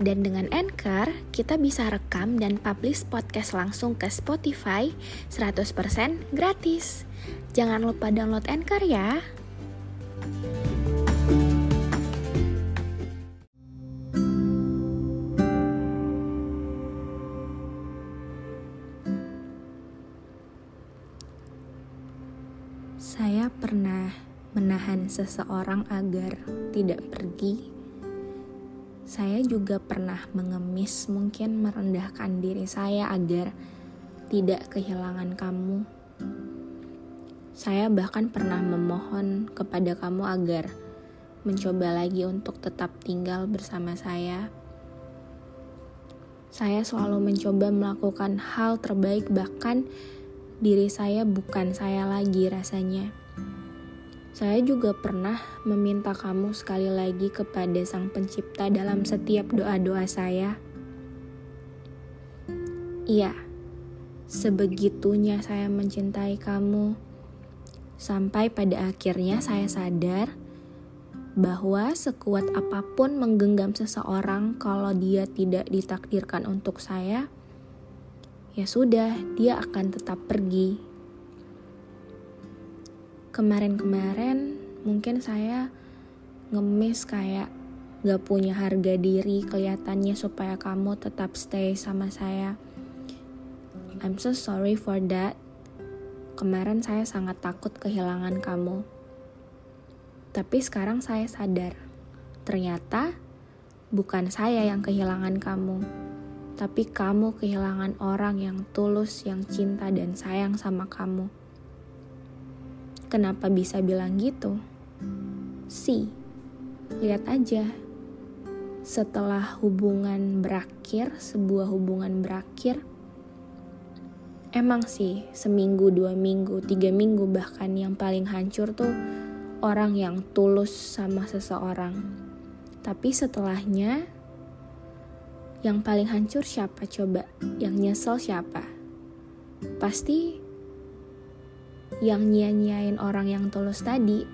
Dan dengan Anchor, kita bisa rekam dan publish podcast langsung ke Spotify 100% gratis. Jangan lupa download Anchor ya. Saya pernah menahan seseorang agar tidak pergi. Saya juga pernah mengemis, mungkin merendahkan diri saya agar tidak kehilangan kamu. Saya bahkan pernah memohon kepada kamu agar mencoba lagi untuk tetap tinggal bersama saya. Saya selalu mencoba melakukan hal terbaik, bahkan diri saya bukan saya lagi rasanya. Saya juga pernah meminta kamu sekali lagi kepada Sang Pencipta dalam setiap doa-doa saya. Iya, sebegitunya saya mencintai kamu, sampai pada akhirnya saya sadar bahwa sekuat apa pun menggenggam seseorang, kalau dia tidak ditakdirkan untuk saya, ya sudah, dia akan tetap pergi kemarin-kemarin mungkin saya ngemis kayak gak punya harga diri kelihatannya supaya kamu tetap stay sama saya. I'm so sorry for that. Kemarin saya sangat takut kehilangan kamu. Tapi sekarang saya sadar, ternyata bukan saya yang kehilangan kamu, tapi kamu kehilangan orang yang tulus, yang cinta dan sayang sama kamu. Kenapa bisa bilang gitu? Si, lihat aja. Setelah hubungan berakhir, sebuah hubungan berakhir, emang sih seminggu, dua minggu, tiga minggu bahkan yang paling hancur tuh orang yang tulus sama seseorang. Tapi setelahnya, yang paling hancur siapa coba? Yang nyesel siapa? Pasti yang nyia-nyiain orang yang tulus tadi.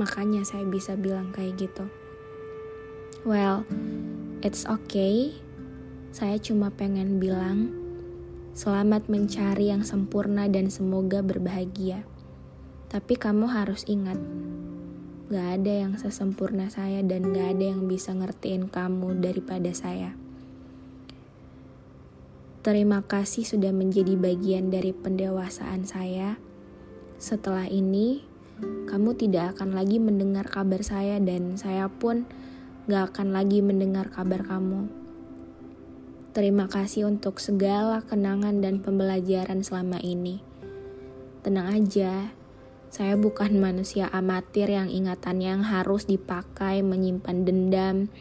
Makanya saya bisa bilang kayak gitu. Well, it's okay. Saya cuma pengen bilang, selamat mencari yang sempurna dan semoga berbahagia. Tapi kamu harus ingat, gak ada yang sesempurna saya dan gak ada yang bisa ngertiin kamu daripada saya. Terima kasih sudah menjadi bagian dari pendewasaan saya. Setelah ini, kamu tidak akan lagi mendengar kabar saya, dan saya pun gak akan lagi mendengar kabar kamu. Terima kasih untuk segala kenangan dan pembelajaran selama ini. Tenang aja, saya bukan manusia amatir yang ingatannya yang harus dipakai menyimpan dendam,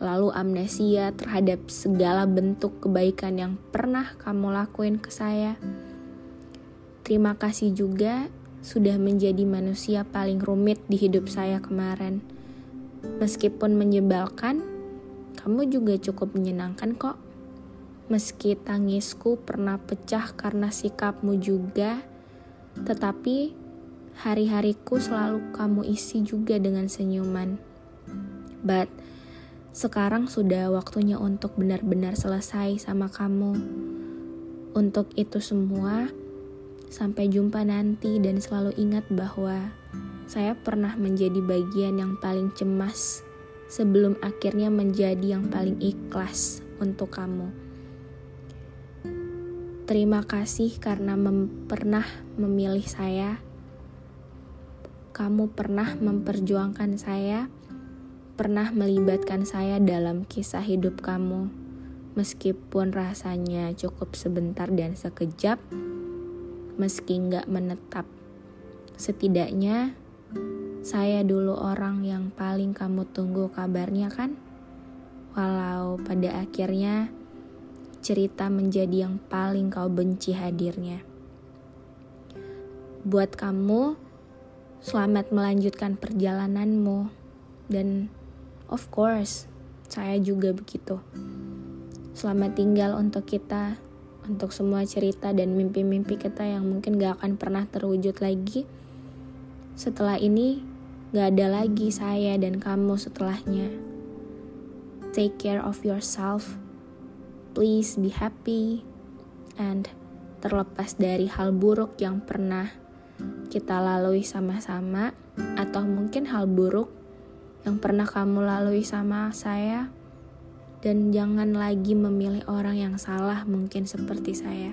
lalu amnesia terhadap segala bentuk kebaikan yang pernah kamu lakuin ke saya. Terima kasih juga sudah menjadi manusia paling rumit di hidup saya kemarin. Meskipun menyebalkan, kamu juga cukup menyenangkan kok. Meski tangisku pernah pecah karena sikapmu juga, tetapi hari-hariku selalu kamu isi juga dengan senyuman. But sekarang sudah waktunya untuk benar-benar selesai sama kamu. Untuk itu semua, sampai jumpa nanti dan selalu ingat bahwa saya pernah menjadi bagian yang paling cemas sebelum akhirnya menjadi yang paling ikhlas untuk kamu. Terima kasih karena mem pernah memilih saya. Kamu pernah memperjuangkan saya pernah melibatkan saya dalam kisah hidup kamu. Meskipun rasanya cukup sebentar dan sekejap, meski nggak menetap. Setidaknya, saya dulu orang yang paling kamu tunggu kabarnya kan? Walau pada akhirnya, cerita menjadi yang paling kau benci hadirnya. Buat kamu, selamat melanjutkan perjalananmu. Dan of course, saya juga begitu. Selamat tinggal untuk kita, untuk semua cerita dan mimpi-mimpi kita yang mungkin gak akan pernah terwujud lagi. Setelah ini, gak ada lagi saya dan kamu setelahnya. Take care of yourself. Please be happy. And terlepas dari hal buruk yang pernah kita lalui sama-sama, atau mungkin hal buruk yang pernah kamu lalui sama saya dan jangan lagi memilih orang yang salah mungkin seperti saya.